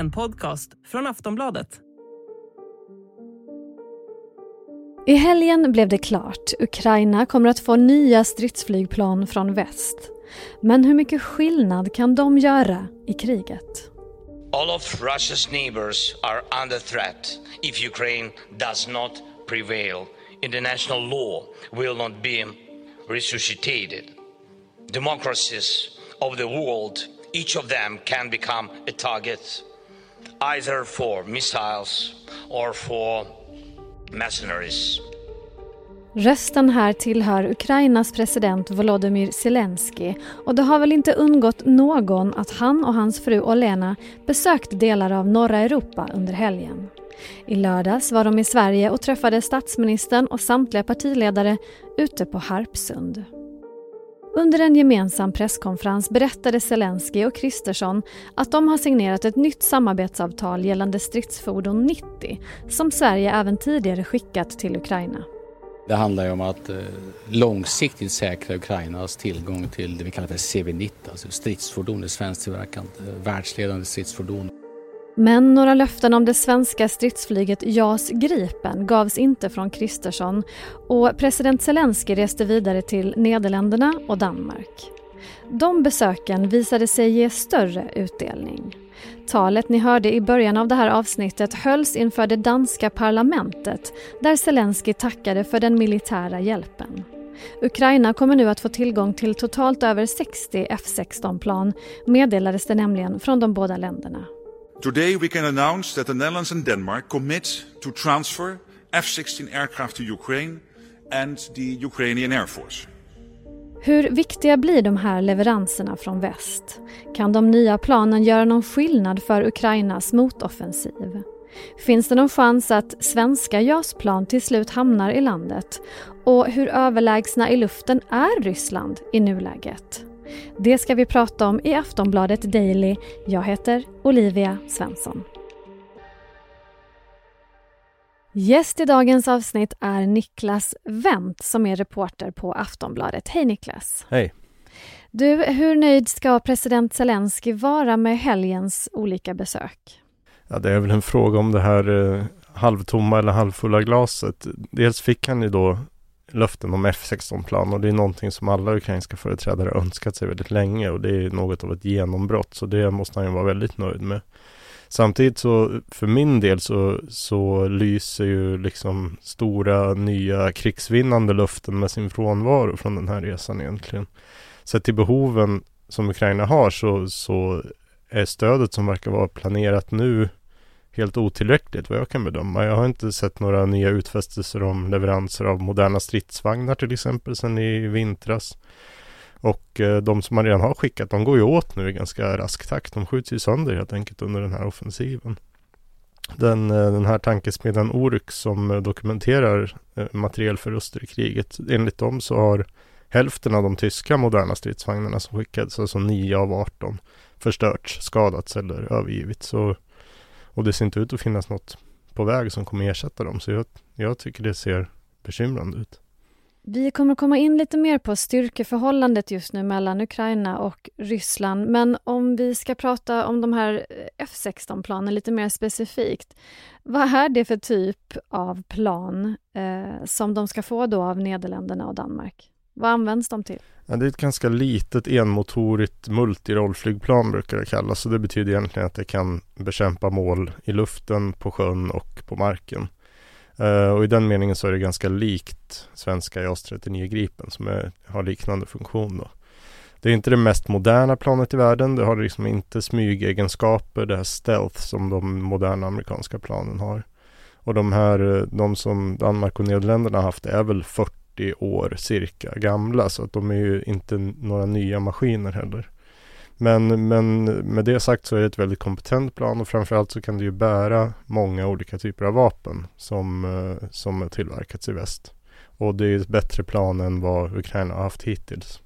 en podcast från Aftonbladet. I helgen blev det klart. Ukraina kommer att få nya stridsflygplan från väst. Men hur mycket skillnad kan de göra i kriget? All of Russia's neighbors are under threat if Ukraine does not prevail. International law will not be resuscitated. Democracies of the world, each of them can become a target either for missiles or for mercenaries. Rösten här tillhör Ukrainas president Volodymyr Zelensky och det har väl inte undgått någon att han och hans fru Olena besökt delar av norra Europa under helgen. I lördags var de i Sverige och träffade statsministern och samtliga partiledare ute på Harpsund. Under en gemensam presskonferens berättade Zelensky och Kristersson att de har signerat ett nytt samarbetsavtal gällande stridsfordon 90 som Sverige även tidigare skickat till Ukraina. Det handlar ju om att eh, långsiktigt säkra Ukrainas tillgång till det vi kallar för CV-90, alltså stridsfordon, ett svensktillverkat eh, världsledande stridsfordon. Men några löften om det svenska stridsflyget JAS Gripen gavs inte från Kristersson och president Zelensky reste vidare till Nederländerna och Danmark. De besöken visade sig ge större utdelning. Talet ni hörde i början av det här avsnittet hölls inför det danska parlamentet där Zelensky tackade för den militära hjälpen. Ukraina kommer nu att få tillgång till totalt över 60 F16-plan meddelades det nämligen från de båda länderna. Today we can announce that the Netherlands and Denmark commit to transfer F-16 aircraft to Ukraine and the Ukrainian Air Force. Hur viktiga blir de här leveranserna från väst? Kan de nya planen göra någon skillnad för Ukrainas motoffensiv? Finns det någon chans att svenska JAS-plan till slut hamnar i landet? Och hur överlägsna i luften är Ryssland i nuläget? Det ska vi prata om i Aftonbladet Daily. Jag heter Olivia Svensson. Gäst i dagens avsnitt är Niklas Wendt som är reporter på Aftonbladet. Hej Niklas! Hej! Du, hur nöjd ska president Zelensky vara med helgens olika besök? Ja, det är väl en fråga om det här eh, halvtomma eller halvfulla glaset. Dels fick han ju då löften om F16-plan och det är någonting som alla ukrainska företrädare önskat sig väldigt länge och det är något av ett genombrott så det måste han ju vara väldigt nöjd med. Samtidigt så för min del så, så lyser ju liksom stora nya krigsvinnande löften med sin frånvaro från den här resan egentligen. Sett till behoven som Ukraina har så, så är stödet som verkar vara planerat nu helt otillräckligt vad jag kan bedöma. Jag har inte sett några nya utfästelser om leveranser av moderna stridsvagnar till exempel sedan i vintras. Och eh, de som man redan har skickat, de går ju åt nu i ganska rask takt. De skjuts ju sönder helt enkelt under den här offensiven. Den, eh, den här tankesmedjan Oryx som eh, dokumenterar materielförluster i kriget. Enligt dem så har hälften av de tyska moderna stridsvagnarna som skickades, alltså 9 av 18, förstörts, skadats eller övergivits. Så och det ser inte ut att finnas något på väg som kommer ersätta dem. Så jag, jag tycker det ser bekymrande ut. Vi kommer komma in lite mer på styrkeförhållandet just nu mellan Ukraina och Ryssland. Men om vi ska prata om de här eh, F16-planen lite mer specifikt. Vad är det för typ av plan eh, som de ska få då av Nederländerna och Danmark? Vad används de till? Ja, det är ett ganska litet enmotorigt multirollflygplan brukar det kallas. Så det betyder egentligen att det kan bekämpa mål i luften, på sjön och på marken. Uh, och i den meningen så är det ganska likt svenska JAS 39 Gripen som är, har liknande funktion då. Det är inte det mest moderna planet i världen. Det har liksom inte smygegenskaper, det här stealth som de moderna amerikanska planen har. Och de här, eh, de som Danmark och Nederländerna har haft är väl 40 40 år cirka gamla så att de är ju inte några nya maskiner heller. Men, men med det sagt så är det ett väldigt kompetent plan och framförallt så kan det ju bära många olika typer av vapen som, eh, som tillverkats i väst. Och det är ett bättre plan än vad Ukraina har haft hittills.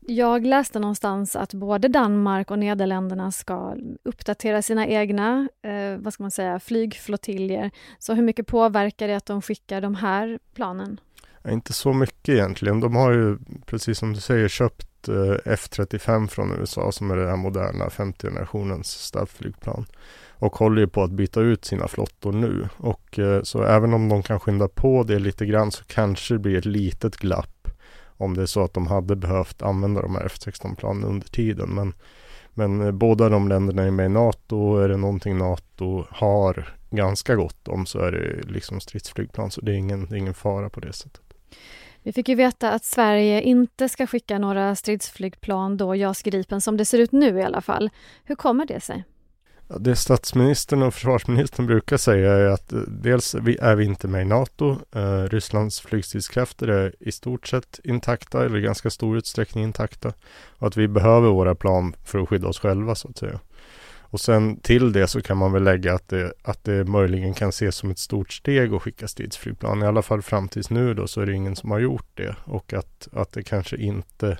Jag läste någonstans att både Danmark och Nederländerna ska uppdatera sina egna eh, vad ska man säga, flygflottiljer. Så hur mycket påverkar det att de skickar de här planen? Inte så mycket egentligen. De har ju, precis som du säger, köpt eh, F35 från USA som är det här moderna femte generationens stafflygplan. Och håller ju på att byta ut sina flottor nu. Och eh, så även om de kan skynda på det lite grann så kanske det blir ett litet glapp. Om det är så att de hade behövt använda de här F16-planen under tiden. Men, men eh, båda de länderna är med i NATO. Är det någonting NATO har ganska gott om så är det liksom stridsflygplan. Så det är ingen, det är ingen fara på det sättet. Vi fick ju veta att Sverige inte ska skicka några stridsflygplan då, JAS Gripen, som det ser ut nu i alla fall. Hur kommer det sig? Det statsministern och försvarsministern brukar säga är att eh, dels är vi inte med i NATO. Eh, Rysslands flygstridskrafter är i stort sett intakta eller i ganska stor utsträckning intakta. Och att vi behöver våra plan för att skydda oss själva så att säga. Och sen till det så kan man väl lägga att det, att det möjligen kan ses som ett stort steg att skicka stridsflygplan. I alla fall fram tills nu då så är det ingen som har gjort det. Och att, att det kanske inte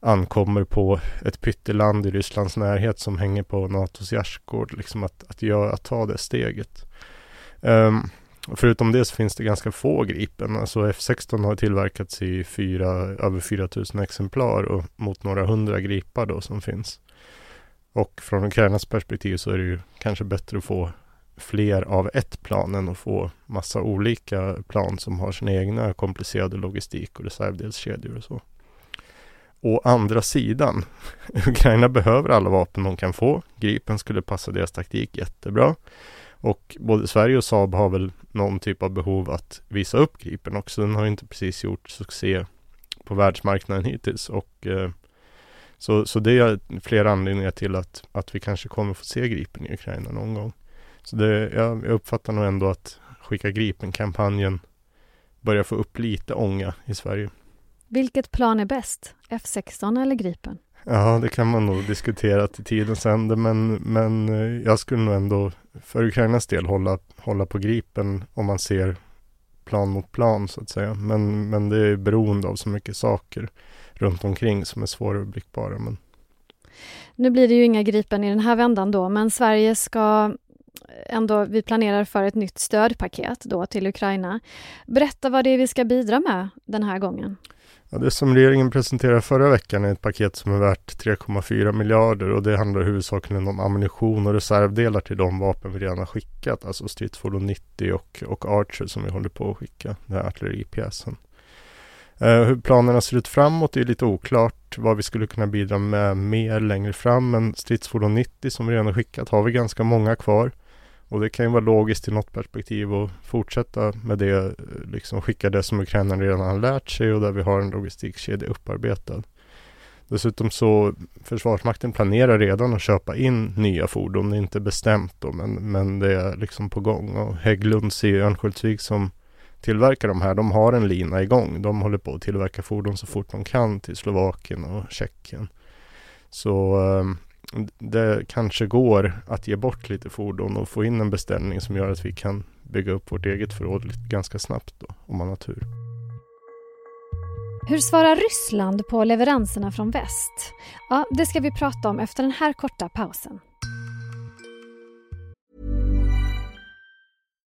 ankommer på ett pytteland i Rysslands närhet som hänger på NATOs gärdsgård. Liksom att, att, göra, att ta det steget. Um, förutom det så finns det ganska få Gripen. Alltså F16 har tillverkats i fyra, över 4000 exemplar och mot några hundra Gripar då som finns. Och från Ukrainas perspektiv så är det ju kanske bättre att få fler av ett plan än att få massa olika plan som har sina egna komplicerade logistik och reservdelskedjor och så. Å andra sidan, Ukraina behöver alla vapen de kan få. Gripen skulle passa deras taktik jättebra. Och både Sverige och Saab har väl någon typ av behov att visa upp Gripen också. Den har inte precis gjort succé på världsmarknaden hittills. Och, eh, så, så det är flera anledningar till att, att vi kanske kommer få se Gripen i Ukraina någon gång. Så det, jag, jag uppfattar nog ändå att skicka Gripen-kampanjen börjar få upp lite ånga i Sverige. Vilket plan är bäst? F16 eller Gripen? Ja, det kan man nog diskutera till tidens ände, men, men eh, jag skulle nog ändå för Ukrainas del hålla, hålla på Gripen om man ser plan mot plan så att säga. Men, men det är beroende av så mycket saker runt omkring som är svåröverblickbara. Men... Nu blir det ju inga Gripen i den här vändan då, men Sverige ska ändå, vi planerar för ett nytt stödpaket då till Ukraina. Berätta vad det är vi ska bidra med den här gången. Ja, det som regeringen presenterade förra veckan är ett paket som är värt 3,4 miljarder och det handlar huvudsakligen om ammunition och reservdelar till de vapen vi redan har skickat, alltså stridsfordon 90 och, och Archer som vi håller på att skicka, den här artilleripjäsen. Eh, hur planerna ser ut framåt är lite oklart. Vad vi skulle kunna bidra med mer längre fram. Men stridsfordon 90 som vi redan har skickat har vi ganska många kvar. Och det kan ju vara logiskt i något perspektiv att fortsätta med det, eh, liksom skicka det som Ukraina redan har lärt sig och där vi har en logistikkedja upparbetad. Dessutom så Försvarsmakten planerar redan att köpa in nya fordon. Det är inte bestämt då men, men det är liksom på gång. Och Hägglunds i Örnsköldsvik som tillverkar de här, de har en lina igång. De håller på att tillverka fordon så fort de kan till Slovakien och Tjeckien. Så ehm, det kanske går att ge bort lite fordon och få in en beställning som gör att vi kan bygga upp vårt eget förråd ganska snabbt då, om man har tur. Hur svarar Ryssland på leveranserna från väst? Ja, det ska vi prata om efter den här korta pausen.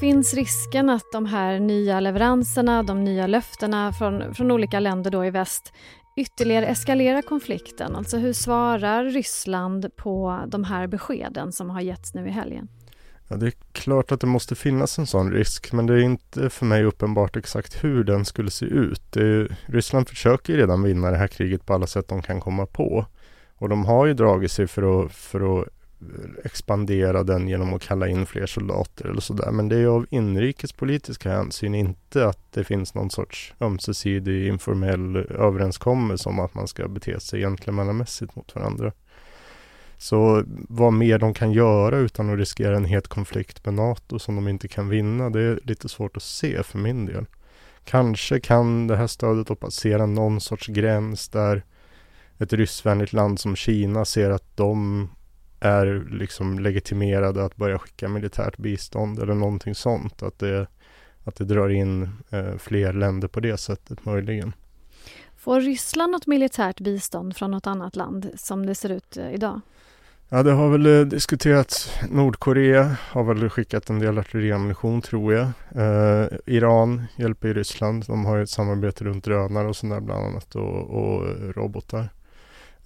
Finns risken att de här nya leveranserna, de nya löftena från, från olika länder då i väst ytterligare eskalerar konflikten? Alltså hur svarar Ryssland på de här beskeden som har getts nu i helgen? Ja, det är klart att det måste finnas en sån risk, men det är inte för mig uppenbart exakt hur den skulle se ut. Är, Ryssland försöker ju redan vinna det här kriget på alla sätt de kan komma på. Och de har ju dragit sig för att, för att expandera den genom att kalla in fler soldater eller sådär. Men det är av inrikespolitiska hänsyn, inte att det finns någon sorts ömsesidig informell överenskommelse om att man ska bete sig gentlemannamässigt mot varandra. Så vad mer de kan göra utan att riskera en het konflikt med NATO som de inte kan vinna, det är lite svårt att se för min del. Kanske kan det här stödet då passera någon sorts gräns där ett ryssvänligt land som Kina ser att de är liksom legitimerade att börja skicka militärt bistånd eller någonting sånt. Att det, att det drar in eh, fler länder på det sättet möjligen. Får Ryssland något militärt bistånd från något annat land som det ser ut eh, idag? Ja, det har väl eh, diskuterats. Nordkorea har väl skickat en del artilleriammunition tror jag. Eh, Iran hjälper Ryssland. De har ju ett samarbete runt drönare och sådär bland annat och, och robotar.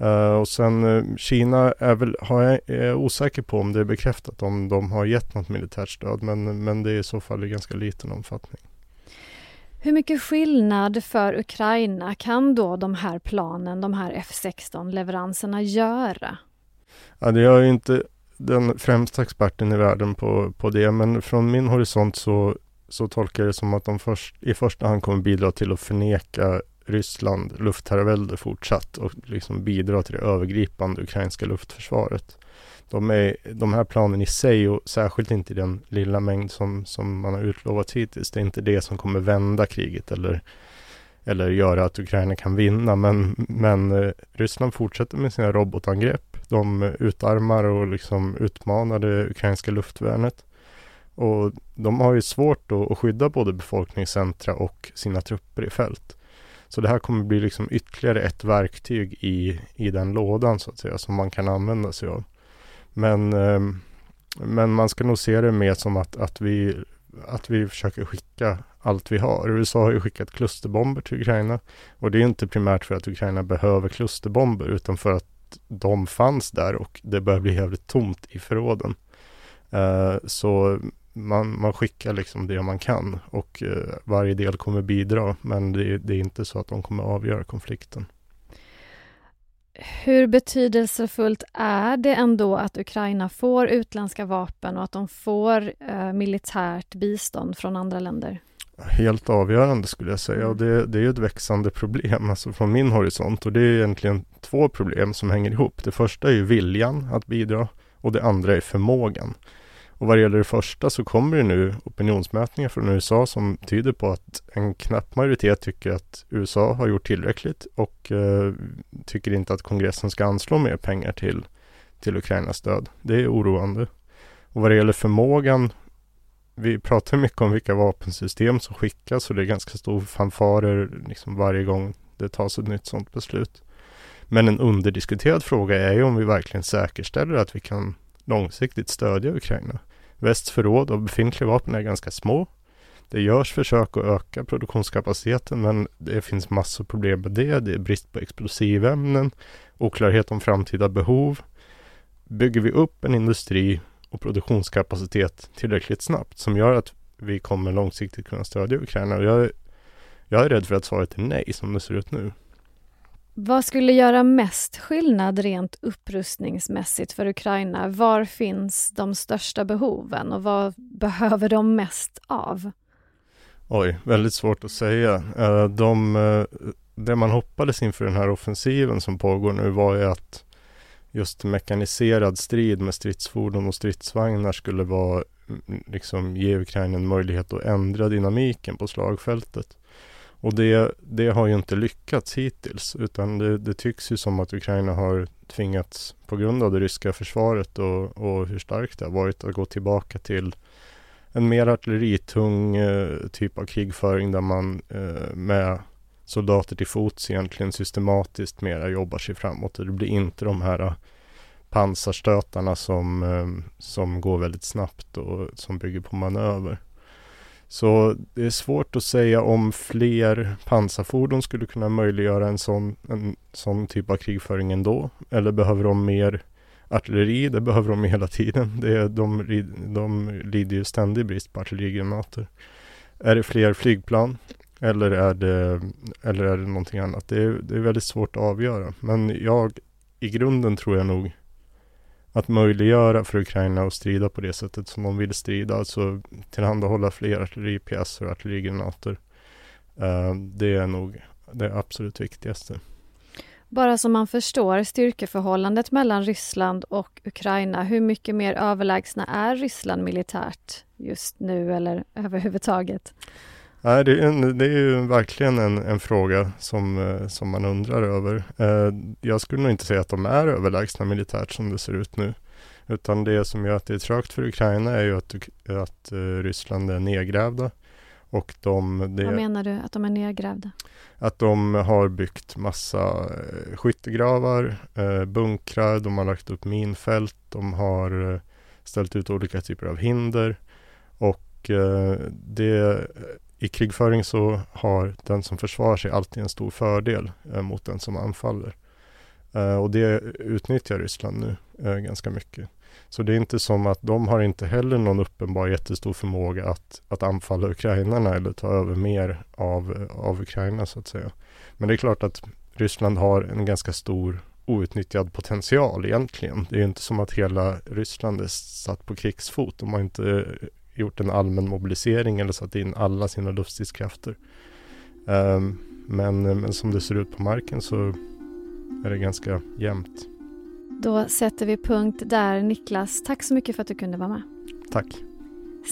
Uh, och sen uh, Kina är väl, har jag, är osäker på om det är bekräftat om de har gett något militärt stöd men, men det är i så fall i ganska liten omfattning. Hur mycket skillnad för Ukraina kan då de här planen, de här F16 leveranserna göra? Ja, det är ju inte den främsta experten i världen på, på det men från min horisont så, så tolkar jag det som att de först, i första hand kommer bidra till att förneka Ryssland luftherravälde fortsatt och liksom bidra till det övergripande ukrainska luftförsvaret. De, är, de här planen i sig och särskilt inte i den lilla mängd som, som man har utlovat hittills. Det är inte det som kommer vända kriget eller, eller göra att Ukraina kan vinna. Men, men eh, Ryssland fortsätter med sina robotangrepp. De utarmar och liksom utmanar det ukrainska luftvärnet. Och de har ju svårt att skydda både befolkningscentra och sina trupper i fält. Så det här kommer bli liksom ytterligare ett verktyg i, i den lådan så att säga som man kan använda sig av. Men, ehm, men man ska nog se det mer som att, att, vi, att vi försöker skicka allt vi har. USA har ju skickat klusterbomber till Ukraina och det är inte primärt för att Ukraina behöver klusterbomber utan för att de fanns där och det börjar bli jävligt tomt i förråden. Uh, så man, man skickar liksom det man kan och eh, varje del kommer bidra men det, det, är inte så att de kommer avgöra konflikten. Hur betydelsefullt är det ändå att Ukraina får utländska vapen och att de får eh, militärt bistånd från andra länder? Helt avgörande skulle jag säga och det, det är ju ett växande problem alltså från min horisont och det är egentligen två problem som hänger ihop. Det första är ju viljan att bidra och det andra är förmågan. Och vad det gäller det första så kommer det nu opinionsmätningar från USA som tyder på att en knapp majoritet tycker att USA har gjort tillräckligt och eh, tycker inte att kongressen ska anslå mer pengar till, till Ukrainas stöd. Det är oroande. Och vad det gäller förmågan, vi pratar mycket om vilka vapensystem som skickas och det är ganska stor fanfarer liksom varje gång det tas ett nytt sådant beslut. Men en underdiskuterad fråga är ju om vi verkligen säkerställer att vi kan långsiktigt stödja Ukraina. Västs förråd av befintliga vapen är ganska små. Det görs försök att öka produktionskapaciteten men det finns massor problem med det. Det är brist på explosivämnen, oklarhet om framtida behov. Bygger vi upp en industri och produktionskapacitet tillräckligt snabbt som gör att vi kommer långsiktigt kunna stödja Ukraina? Jag, jag är rädd för att svaret är nej som det ser ut nu. Vad skulle göra mest skillnad rent upprustningsmässigt för Ukraina? Var finns de största behoven och vad behöver de mest av? Oj, väldigt svårt att säga. Eh, de, eh, det man hoppades inför den här offensiven som pågår nu var ju att just mekaniserad strid med stridsfordon och stridsvagnar skulle vara mm, liksom ge Ukraina en möjlighet att ändra dynamiken på slagfältet. Och det, det har ju inte lyckats hittills utan det, det, tycks ju som att Ukraina har tvingats på grund av det ryska försvaret och, och hur starkt det har varit att gå tillbaka till en mer artilleritung eh, typ av krigföring där man eh, med soldater till fots egentligen systematiskt mera jobbar sig framåt. Och det blir inte de här pansarstötarna som, eh, som går väldigt snabbt och som bygger på manöver. Så det är svårt att säga om fler pansarfordon skulle kunna möjliggöra en sån, en sån typ av krigföring ändå. Eller behöver de mer artilleri? Det behöver de hela tiden. Det är, de, de lider ju ständig brist på artillerigranater. Är det fler flygplan? Eller är det, eller är det någonting annat? Det är, det är väldigt svårt att avgöra. Men jag, i grunden tror jag nog att möjliggöra för Ukraina att strida på det sättet som de vill strida, alltså tillhandahålla fler artilleripjäser och artillerigranater. Eh, det är nog det absolut viktigaste. Bara så man förstår styrkeförhållandet mellan Ryssland och Ukraina, hur mycket mer överlägsna är Ryssland militärt just nu eller överhuvudtaget? Nej, det, är en, det är ju verkligen en, en fråga som, eh, som man undrar över. Eh, jag skulle nog inte säga att de är överlägsna militärt som det ser ut nu. Utan det som gör att det är trögt för Ukraina är ju att, att uh, Ryssland är nedgrävda. Och de, det, Vad menar du att de är nedgrävda? Att de har byggt massa skyttegravar, bunkrar, de har lagt upp minfält, de har ställt ut olika typer av hinder. Och det i krigföring så har den som försvarar sig alltid en stor fördel eh, mot den som anfaller. Eh, och det utnyttjar Ryssland nu eh, ganska mycket. Så det är inte som att de har inte heller någon uppenbar jättestor förmåga att, att anfalla ukrainarna eller ta över mer av, av Ukraina så att säga. Men det är klart att Ryssland har en ganska stor outnyttjad potential egentligen. Det är inte som att hela Ryssland är satt på krigsfot. De har inte gjort en allmän mobilisering eller satt in alla sina luftstridskrafter. Um, men, men som det ser ut på marken så är det ganska jämnt. Då sätter vi punkt där. Niklas, tack så mycket för att du kunde vara med. Tack.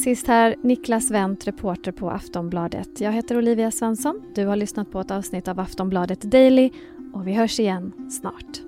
Sist här, Niklas Wendt, reporter på Aftonbladet. Jag heter Olivia Svensson. Du har lyssnat på ett avsnitt av Aftonbladet Daily och vi hörs igen snart.